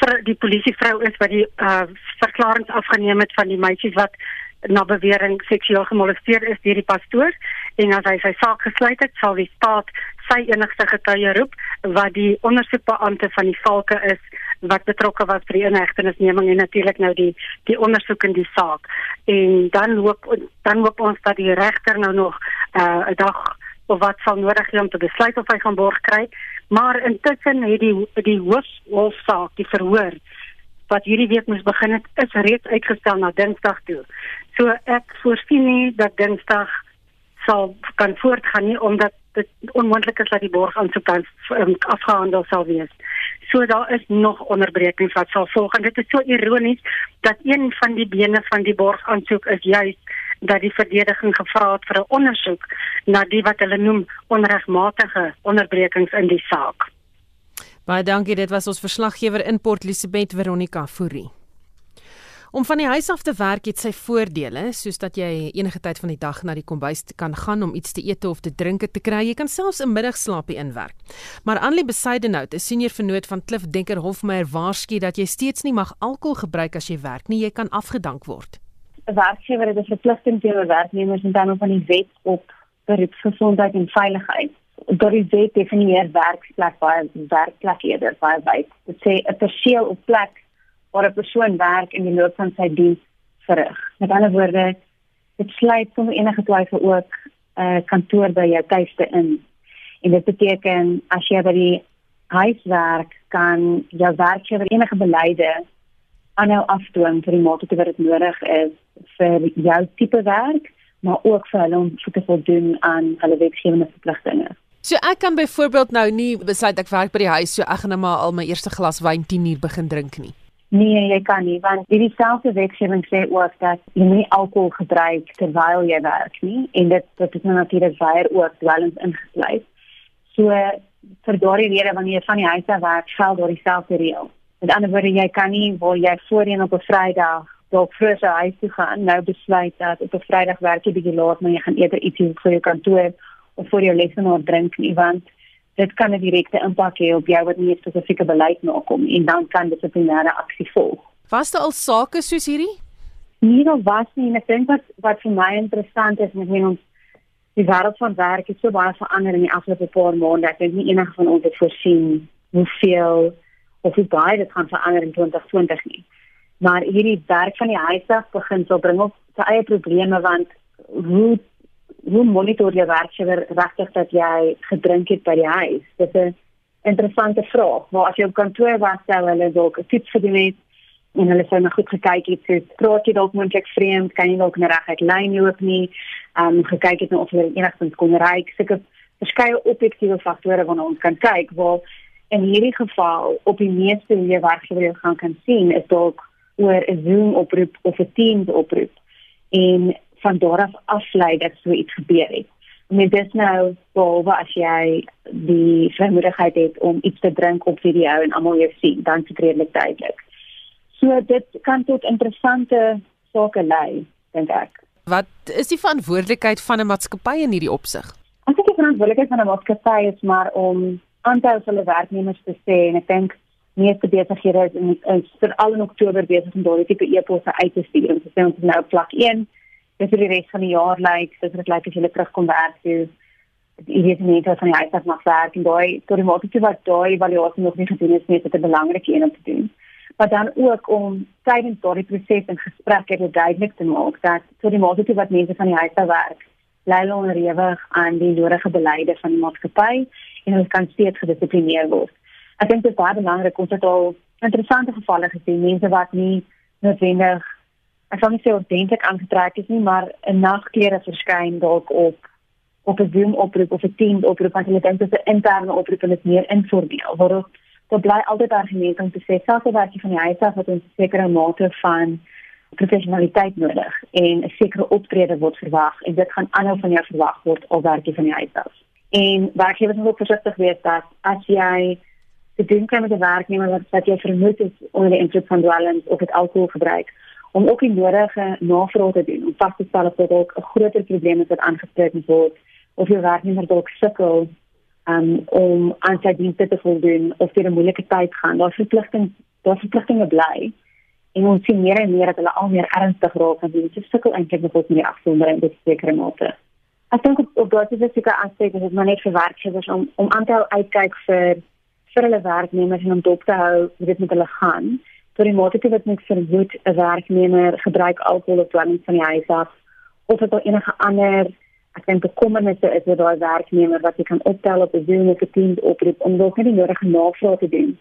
vir die polisievrou is wat die uh, verklaringe afgeneem het van die meisies wat na bewering seksueel gemolesteer is deur die pastoor en as hy sy saak gesluit het, sal die staat sy enigste getuie roep wat die ondersoekbeampte van die valke is wat betrokke was by die inhegtenisneming en natuurlik nou die die ondersoek in die saak. En dan hoop dan hoop ons dat die regter nou nog 'n uh, dag of wat sal nodig hê om te besluit of hy gaan borg kry. Maar intussen het die die hoofsaak, die verhoor wat hierdie week moes begin het, is reeds uitgestel na Dinsdag toe. So ek voorsien nie dat Dinsdag sal kan voortgaan nie omdat dit onmoontlik is dat die borg aansoek dan um, afgehandel sal wees. So daar is nog onderbrekings wat sal volg en dit is so ironies dat een van die bene van die borg aansoek is juis dat die verdediging gevra het vir 'n ondersoek na die wat hulle noem onregmatige onderbrekings in die saak. Baie dankie, dit was ons verslaggewer in Port Elizabeth Veronica Fourie. Om van die huis af te werk het sy voordele, soos dat jy enige tyd van die dag na die kombuis kan gaan om iets te eet of te drink te kry. Jy kan selfs 'n middagslaapie inwerk. Maar Anlie Besaidenhout, 'n senior vernoot van Klif Denker Hofmeyer, waarsku dat jy steeds nie mag alkohol gebruik as jy werk nie. Jy kan afgedank word. 'n Werkgewer het 'n verpligting teenoor werknemers in terme van die wet op beroepsgesondheid en veiligheid. Wet definieer werksplek baie werkplek eerder baie wyd. Dit sê 'n perseel op plek waar 'n persoon werk in die loop van sy diens verrig. Met ander woorde, dit sluit sonder enige twyfel ook 'n uh, kantoor by jou tuiste in. En dit beteken as jy by die huis werk, kan jou werkgewer enige beleide aanhou afdwing vir die mate wat dit nodig is vir jou tipe werk, maar ook vir hulle om te voldoen aan hulle wetgewende verpligtinge. So ek kan byvoorbeeld nou nie besluit ek werk by die huis so ek gaan net maar al my eerste glas wyn 10 uur begin drink nie. Nee, jy kan nie want die dieselfde wetgewing sê ook dat jy nie alkohol gebruik terwyl jy werk nie en dit dit is nou natuurlik baie ook dwelms ingesluit. So vir daardie rede wanneer jy van die huis af werk, geld daar dieselfde reël. Met ander woorde, jy kan nie waar jy voorheen op 'n Vrydag dalk vroeg sy huis toe gaan, nou besluit dat op 'n Vrydag werk jy bietjie laat, maar jy gaan eerder ietsie vir jou kantoor of vir jou lesenaar drink nie want dit kan 'n direkte impak hê op jou wat nie spesifieke beleid nakom en dan kan dissiplinêre aksie volg. Was daar al sake soos hierdie? Nie nog was nie, ek dink wat wat vir my interessant is met ons die wêreld van werk het so baie verander in die afgelope paar maande. Ek dink nie enige van ons het voorsien hoeveel of hoe baie dit gaan verander in 2020 nie. Maar hierdie werk van die huis af begin sal bring op sy eie probleme want hoe hoe monitor jy werkgewer regtig dat jy gedrink het by die huis? Dit is 'n interessante vraag. Maar as jy op kantoor was, sou hulle dalk 'n tips gedoen het en hulle sou net goed gekyk het, so praat jy dalk moontlik vreemd, kan jy dalk net reg uit lyn loop nie, ehm um, gekyk het of jy enigstens kon ry. Sulke verskeie objektiewe faktore waarna ons kan kyk, waar in hierdie geval op die meeste hoe jy werkgewer gaan kan sien, is dalk oor 'n Zoom oproep of 'n Teams oproep. En van daar af aflei dat so iets gebeur het. Met dit nou behalwe as jy die vermoedigheid het om iets te drink op video en almal jou sien, dan is dit redelik duidelik. So dit kan tot interessante sake lei, dink ek. Wat is die verantwoordelikheid van 'n maatskappy in hierdie opsig? Ek dink die verantwoordelikheid van 'n maatskappy is maar om aanhou hulle werknemers te sê en ek dink meeste besighede is, is vir al in Oktober besig om daardie tipe e-posse uit te stuur om te sê ons is nou vlak 1 dis vir die res van die jaar lyk, dis dit lyk as jy terugkom werk toe. Idee is net dat van die huis af mag werk en daai tot die mate wat daai evaluasie nog nie gedoen is nie, is dit 'n belangrike een om te doen. Maar dan ook om tydens daardie proses en gesprekke dit duidelik te maak dat tot die mate wat mense van die huis af werk, lê hulle onderhewig aan die nodige beleide van die maatskappy en hulle kan steeds gedissiplineer word. Ek dink dit is baie belangrik ons het al interessante gevalle gesien, mense wat nie noodwendig ek sal nie sê ordentlik aangetrek is nie, maar 'n nagklere verskyn dalk op op 'n Zoom oproep of 'n Teams oproep want hulle dink dit is 'n interne oproep en dit is meer informeel. Waar dit bly altyd argumente om te sê selfs al werk van die huis af wat 'n sekere mate van professionaliteit nodig en 'n sekere optrede word verwag en dit gaan aanhou van jou verwag word al werk van die huis af. En werkgewers moet ook versigtig wees dat as jy te doen kry met 'n werknemer wat wat jy vermoed is onder die invloed van dwelms of het alkohol gebruik om ook die nodige navrae te doen om vas te stel of dit ook 'n groter probleem is wat aangespreek word of jou werknemer dalk sukkel um, om aan sy dienste te voldoen of deur 'n moeilike tyd gaan. Daar's verpligting, daar's verpligtinge bly. En ons sien meer en meer dat hulle al meer ernstig raak en dit sukkel eintlik ons met die afsondering dit sekere mate. Ek dink op, op daardie spesifieke aspek is dit maar net vir werkgewers om om aan te hou uitkyk vir vir hulle werknemers en om dop te hou hoe dit met hulle gaan. Vir die mate wat mens vermoed 'n werknemer gebruik alkohol of dwelm van die huis af of dit enige ander ek dink bekommernisse is met daai werknemer wat jy kan optel op 'n Zoom of 'n Teams oproep om dalk net die nodige navrae te doen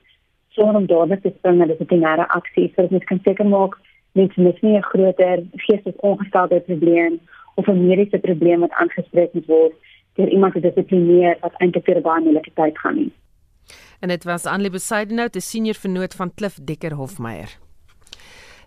sonder om dadelik te spring na dissiplinêre aksie sodat mens kan seker maak mense mis nie 'n groter geestesongesteldheid probleem of 'n mediese probleem wat aangespreek moet word deur iemand te dissiplineer wat eintlik vir baie moeilike tyd gaan nie en dit was Anlie Besaidenhout, die senior vernoot van Klif Dekker Hofmeyer.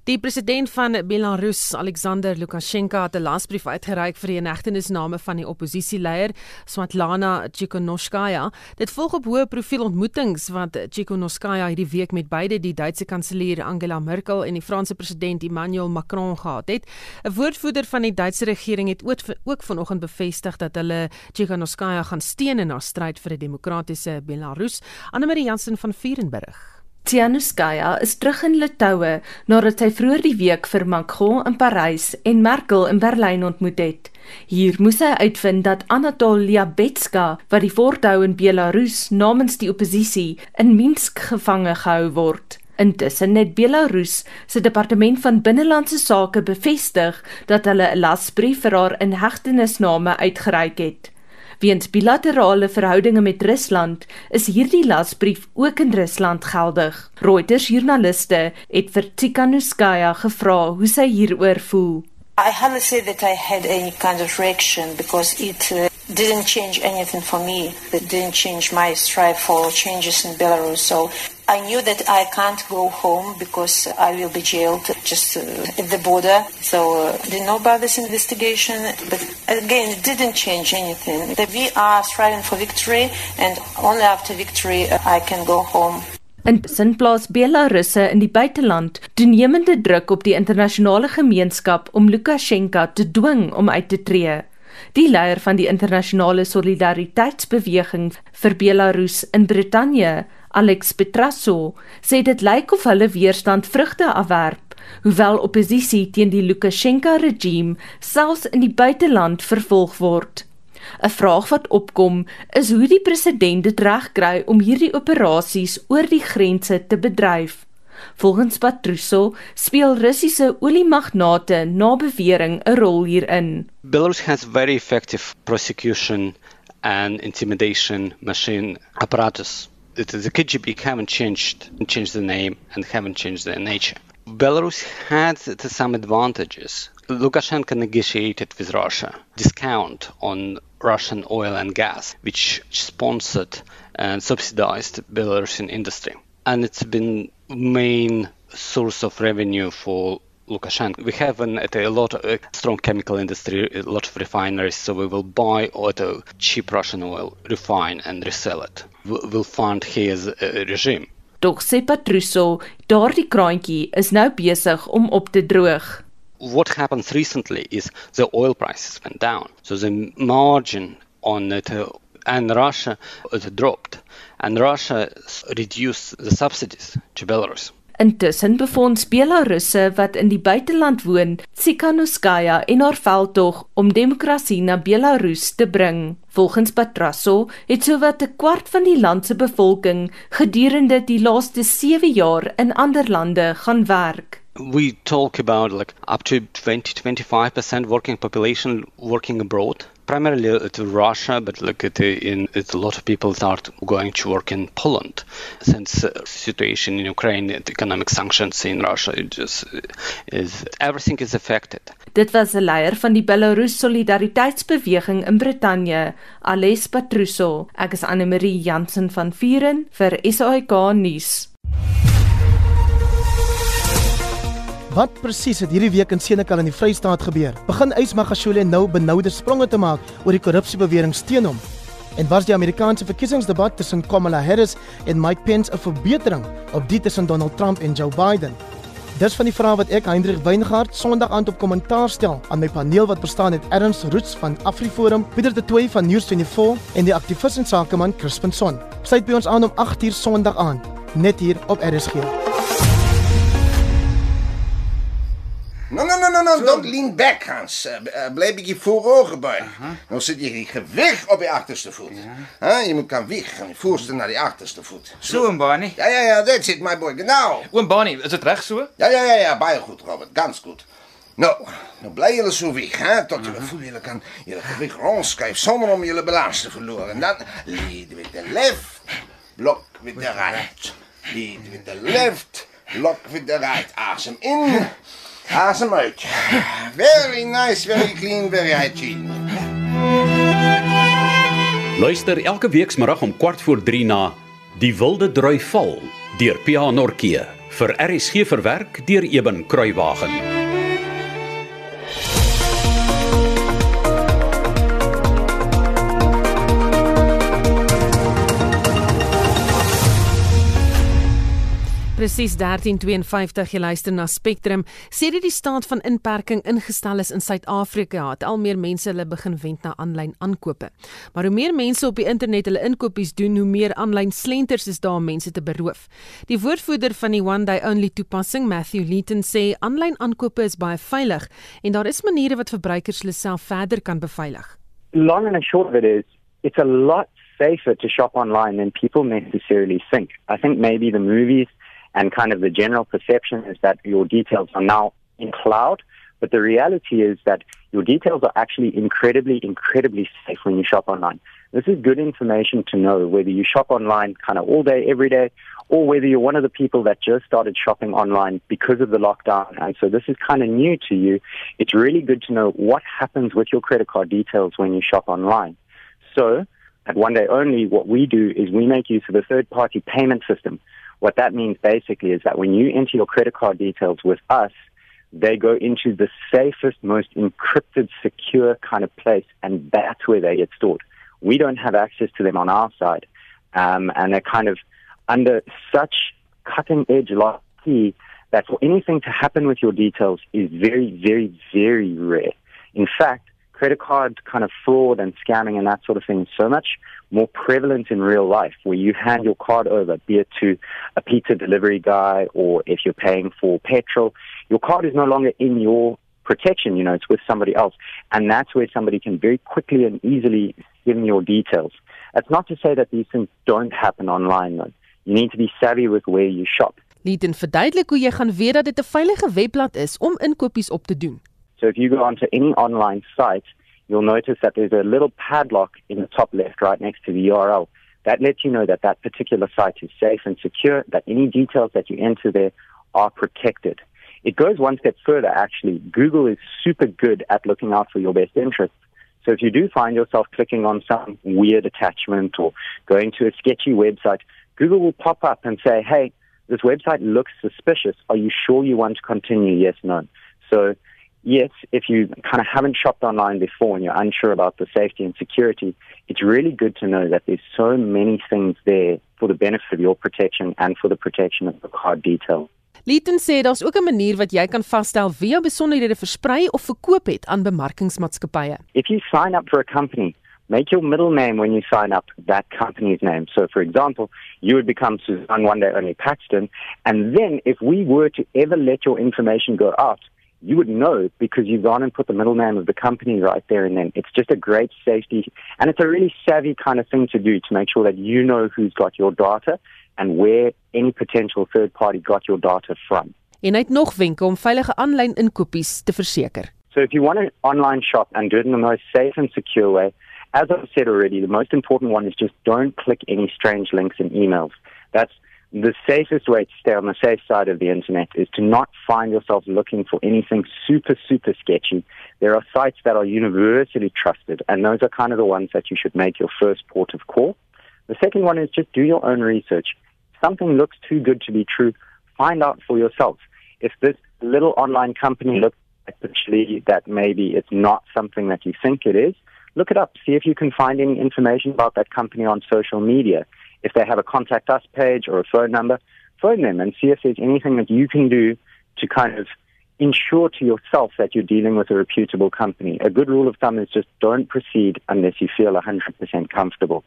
Die president van Belarus, Alexander Lukasjenko, het 'n lasbrief uitgereik vir die inhegtenisname van die oppositieleier Swatlana Tsikhanouskaya. Dit volg op hoë profiel ontmoetings wat Tsikhanouskaya hierdie week met beide die Duitse kanselier Angela Merkel en die Franse president Emmanuel Macron gehad het. 'n Woordvoerder van die Duitse regering het ook vanoggend bevestig dat hulle Tsikhanouskaya gaan steun in haar stryd vir 'n demokratiese Belarus. Anne-Marie Jansen van Vierenberg. Tianuskaya is terug in Litouwe nadat hy vroeër die week vir Macron in Parys en Merkel in Berlyn ontmoet het. Hier moes hy uitvind dat Anatol Liabetska, wat die voorhou in Belarus namens die oppositie in Minsk gevange gehou word. Intussen het Belarus se departement van binnelandse sake bevestig dat hulle 'n lasbrief vir haar inhegtenisname uitgereik het. Weens bilaterale verhoudinge met Rusland is hierdie lasbrief ook in Rusland geldig. Reuters joernaliste het vir Tikhanovskaya gevra hoe sy hieroor voel. I haven't said that I had any kind of reaction because it uh, didn't change anything for me. It didn't change my strive for changes in Belarus. So I knew that I can't go home because I will be jailed just uh, at the border. So uh, didn't know about this investigation, but again, it didn't change anything. We are striving for victory, and only after victory uh, I can go home. Intussen plaas Belarusse in die buiteland toenemende druk op die internasionale gemeenskap om Lukasjenko te dwing om uit te tree. Die leier van die internasionale solidariteitsbeweging vir Belarus in Brittanje, Alex Petrasso, sê dit lyk of hulle weerstand vrugte afwerp, hoewel oppositie teen die Lukasjenko-regime selfs in die buiteland vervolg word. 'n Vraag wat opkom, is hoe die president dit regkry om hierdie operasies oor die grense te bedryf. Volgens Patruso speel Russiese oliemagnate na bewering 'n rol hierin. Belarus has very effective prosecution and intimidation machine apparatus the KGB haven't changed changed the name and haven't changed their nature. Belarus had some advantages. Lukashenko negotiated with Russia discount on Russian oil and gas, which sponsored and subsidized Belarusian industry. And it's been main source of revenue for Lukashenko. We have an, a lot of a strong chemical industry, a lot of refineries, so we will buy auto cheap Russian oil, refine and resell it. We'll fund his uh, regime. Doch sê Patruso, daardie kraantjie is nou besig om op te droog. What happened recently is the oil prices went down. So the margin on it uh, and Russia it dropped and Russia reduced the subsidies to Belarus. Intussen befonds Belarusse wat in die buiteland woon, Tsikhanouskaya en haar veldtog om demokrasie na Belarus te bring. Volgens Patrasso het sowat 'n kwart van die land se bevolking gedurende die laaste 7 jaar in ander lande gaan werk. We talk about like up to 20 25% working population working abroad primarily to Russia, but look at in it's a lot of people start going to work in Poland since uh, situation in Ukraine, the economic sanctions in Russia, it just is everything is affected. Dit was 'n leier van die Belarus Solidariteitsbeweging in Brittanje, Ales Patruso. Ek is Anne Marie Jansen van Vuren vir SAK nuus. Wat presies het hierdie week in Senekal in die Vrystaat gebeur? Begin Ysmagashule nou benoude spronge te maak oor die korrupsiebewering teen hom. En was die Amerikaanse verkiesingsdebat tussen Kamala Harris en Mike Pence 'n verbetering op die tussen Donald Trump en Joe Biden? Dis van die vrae wat ek Hendrik Weingart Sondag aand op kommentaar stel aan my paneel wat bestaan uit Erns Roots van AfriForum, Pieter de Tooy van News24 en die aktivis en sakeman Crispin Son. Sluit by ons aan om 8uur Sondag aand net hier op RSG. No. don't lean back, Hans. Uh, blijf ik je buigen. Uh -huh. Dan zit je gewicht op je achterste voet. Ja. Je moet kan wiegen, je voorste naar die achterste voet. Zo, een Barney? Ja, ja, ja, that's it, my boy. Genau. Oom Barney, is het recht zo? Ja, ja, ja, ja, baie goed, Robert. Ganz goed. Nou, nou blij jullie zo weg, hè? Tot je voel jullie kan jullie gewicht rondschuiven zonder om jullie balans te verloren. En dan lead with the left, block with the right. Lead with the left, block with the right. Asem in. Asem uit. Very nice, very clean, very hygiene. Luister elke weekmiddag om kwart voor 3 na Die Wilde Drui Val deur PA Nortjie vir RSG verwerk deur Eben Kruiwagen. Presies 1352 jy luister na Spectrum. Sê dit die staat van inperking ingestel is in Suid-Afrika, het al meer mense hulle begin wend na aanlyn aankope. Maar hoe meer mense op die internet hulle inkopies doen, hoe meer aanlyn slenters is daar om mense te beroof. Die woordvoerder van die One Day Only toepassing, Matthew Leeton, sê aanlyn aankope is baie veilig en daar is maniere wat verbruikers hulle self verder kan beveilig. Long and short of it is, it's a lot safer to shop online than people necessarily think. I think maybe the movies and kind of the general perception is that your details are now in cloud. But the reality is that your details are actually incredibly, incredibly safe when you shop online. This is good information to know whether you shop online kind of all day, every day, or whether you're one of the people that just started shopping online because of the lockdown. And so this is kind of new to you. It's really good to know what happens with your credit card details when you shop online. So at One Day Only, what we do is we make use of a third party payment system. What that means basically is that when you enter your credit card details with us, they go into the safest, most encrypted, secure kind of place, and that's where they get stored. We don't have access to them on our side, um, and they're kind of under such cutting edge lock key that for anything to happen with your details is very, very, very rare. In fact, credit card kind of fraud and scamming and that sort of thing is so much more prevalent in real life where you hand your card over, be it to a pizza delivery guy or if you're paying for petrol, your card is no longer in your protection, you know, it's with somebody else. And that's where somebody can very quickly and easily give them your details. That's not to say that these things don't happen online though. You need to be savvy with where you shop. Lieten verduidelik hoe jy gaan weet dat dit 'n veilige webblad is om inkopies op te doen. So if you go onto any online site, you'll notice that there's a little padlock in the top left right next to the URL. That lets you know that that particular site is safe and secure, that any details that you enter there are protected. It goes one step further, actually. Google is super good at looking out for your best interests. So if you do find yourself clicking on some weird attachment or going to a sketchy website, Google will pop up and say, hey, this website looks suspicious. Are you sure you want to continue? Yes, no. So yes, if you kind of haven't shopped online before and you're unsure about the safety and security, it's really good to know that there's so many things there for the benefit of your protection and for the protection of the card detail. Lieten sê daar's ook 'n manier wat jy kan vasstel wie besonderhede versprei of verkoop het aan bemarkingsmaatskappye. If you sign up for a company make your middle name when you sign up that company's name. So, for example, you would become Suzanne One Day Only Paxton, and then if we were to ever let your information go out, you would know because you've gone and put the middle name of the company right there and then. It's just a great safety, and it's a really savvy kind of thing to do to make sure that you know who's got your data and where any potential third party got your data from. En hy het nog wenke om veilige aanlyn inkopies te verseker. So if you want to online shop and do it in the most safe and secure way, as I've said already, the most important one is just don't click any strange links in emails. That's the safest way to stay on the safe side of the internet is to not find yourself looking for anything super, super sketchy. There are sites that are universally trusted, and those are kind of the ones that you should make your first port of call. The second one is just do your own research. If something looks too good to be true, find out for yourself. If this little online company looks actually that maybe it's not something that you think it is, look it up. See if you can find any information about that company on social media. If they have a contact us page or a phone number, phone them and see if there's anything that you can do to kind of ensure to yourself that you're dealing with a reputable company. A good rule of thumb is just don't proceed unless you feel 100% comfortable.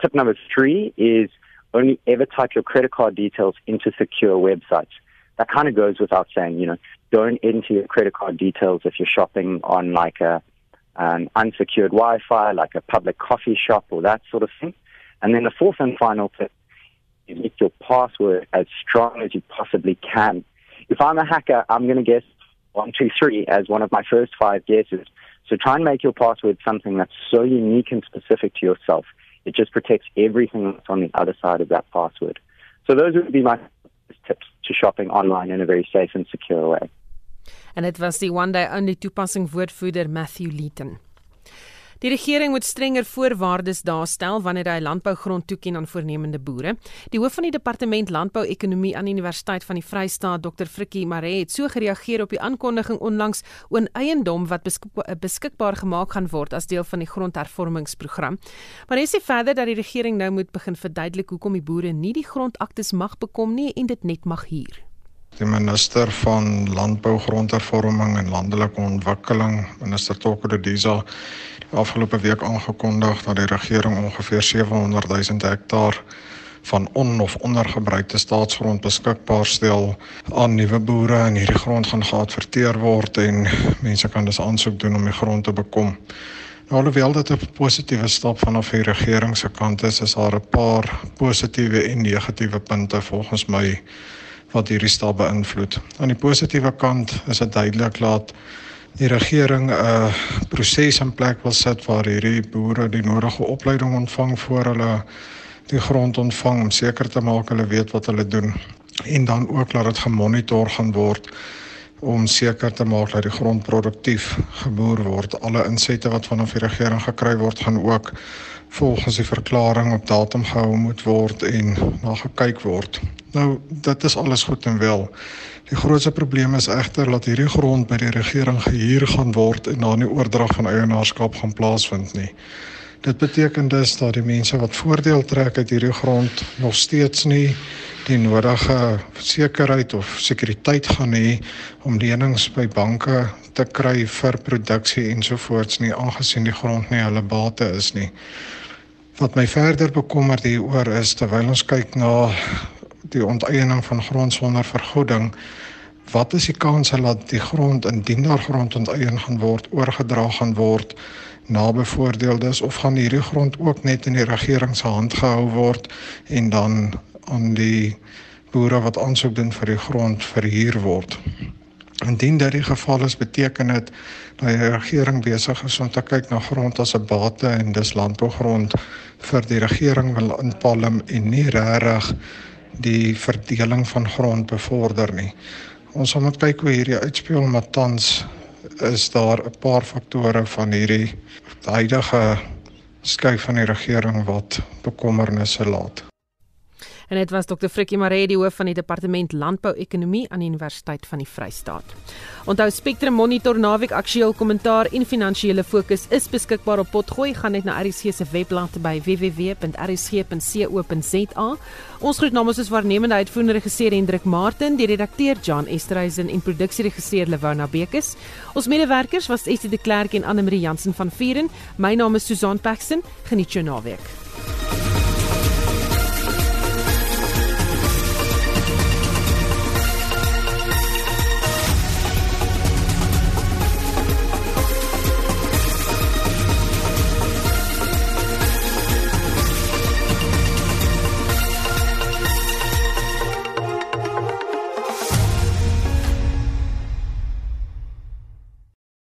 Tip number three is only ever type your credit card details into secure websites. That kind of goes without saying, you know, don't enter your credit card details if you're shopping on like a um, unsecured Wi-Fi, like a public coffee shop or that sort of thing. And then the fourth and final tip is make your password as strong as you possibly can. If I'm a hacker, I'm going to guess one, two, three as one of my first five guesses. So try and make your password something that's so unique and specific to yourself. It just protects everything that's on the other side of that password. So those would be my tips to shopping online in a very safe and secure way. En dit was die one day only toepassing woordvoerder Matthew Leeton. Die regering moet strenger voorwaardes daarstel wanneer hy landbougrond toeken aan voornemende boere. Die hoof van die departement landbou-ekonomie aan die Universiteit van die Vrystaat, Dr. Frikkie Maree, het so gereageer op die aankondiging onlangs oor eiendom wat beskikbaar gemaak gaan word as deel van die grondhervormingsprogram. Maar hy sê verder dat die regering nou moet begin verduidelik hoekom die boere nie die grondaktes mag bekom nie en dit net mag huur. Die minister van Landbou, Grondhervorming en Landelike Ontwikkeling, minister Tokode Diza, afgelope week aangekondig dat die regering ongeveer 700 000 hektaar van on of ondergebruikte staatsgrond beskikbaar stel aan nuwe boere en hierdie grond gaan geadverteer word en mense kan dus aansoek doen om die grond te bekom. Nou alhoewel dit 'n positiewe stap vanaf die regering se kant is, is daar 'n paar positiewe en negatiewe punte volgens my wat hierdie stap beïnvloed. Aan die positiewe kant is dit duidelik dat die regering 'n uh, proses in plek wil sit waar hierdie boere die nodige opleiding ontvang voor hulle die grond ontvang om seker te maak hulle weet wat hulle doen en dan ook dat dit gemonitor gaan word om seker te maak dat die grond produktief geboer word. Alle insette wat vanaf die regering gekry word gaan ook volgens die verklaring op datum gehou moet word en na gekyk word. Nou, dit is alles goed en wel. Die grootste probleem is egter dat hierdie grond by die regering gehuur gaan word en daar nie oordrag van eienaarskap gaan plaasvind nie. Dit beteken dus dat die mense wat voordeel trek uit hierdie grond nog steeds nie die nodige sekerheid of sekuriteit gaan hê om lenings by banke te kry vir produksie ensovoorts nie aangesien die grond nie hulle bate is nie. Wat my verder bekommer hieroor is terwyl ons kyk na die onteiening van grond sonder vergoeding. Wat is die kanse dat die grond indien daar grond onteien gaan word, oorgedra gaan word na bevoordeeldes of gaan hierdie grond ook net in die regering se hand gehou word en dan aan die boere wat aansoek doen vir die grond verhuur word? Indien dit die geval is, beteken dit dat die regering besig is om te kyk na grond as 'n bate en dis landbougrond vir die regering wil inpalm en nie regtig die verdeling van grond bevorder nie. Ons sal moet kyk hoe hierdie uitspeel maar tans is daar 'n paar faktore van hierdie huidige skuif van die regering wat bekommernisse laat. En dit was Dr. Frikkie Maree, die hoof van die departement landbou-ekonomie aan die Universiteit van die Vrystaat. Onthou Spectrum Monitor naweek aktueel kommentaar en finansiële fokus is beskikbaar op Potgooi. Gaan net na RSG se webblad by www.rsg.co.za. Ons groet namens ons waarnemende uitvoerende regisseur Hendrik Martin, die redakteur Jan Esterhuizen en produksieregisseur Lewona Bekes. Ons medewerkers was Estie de Klerk en Anne Marie Jansen van Vieren. My naam is Susan Paxton. Geniet jou naweek.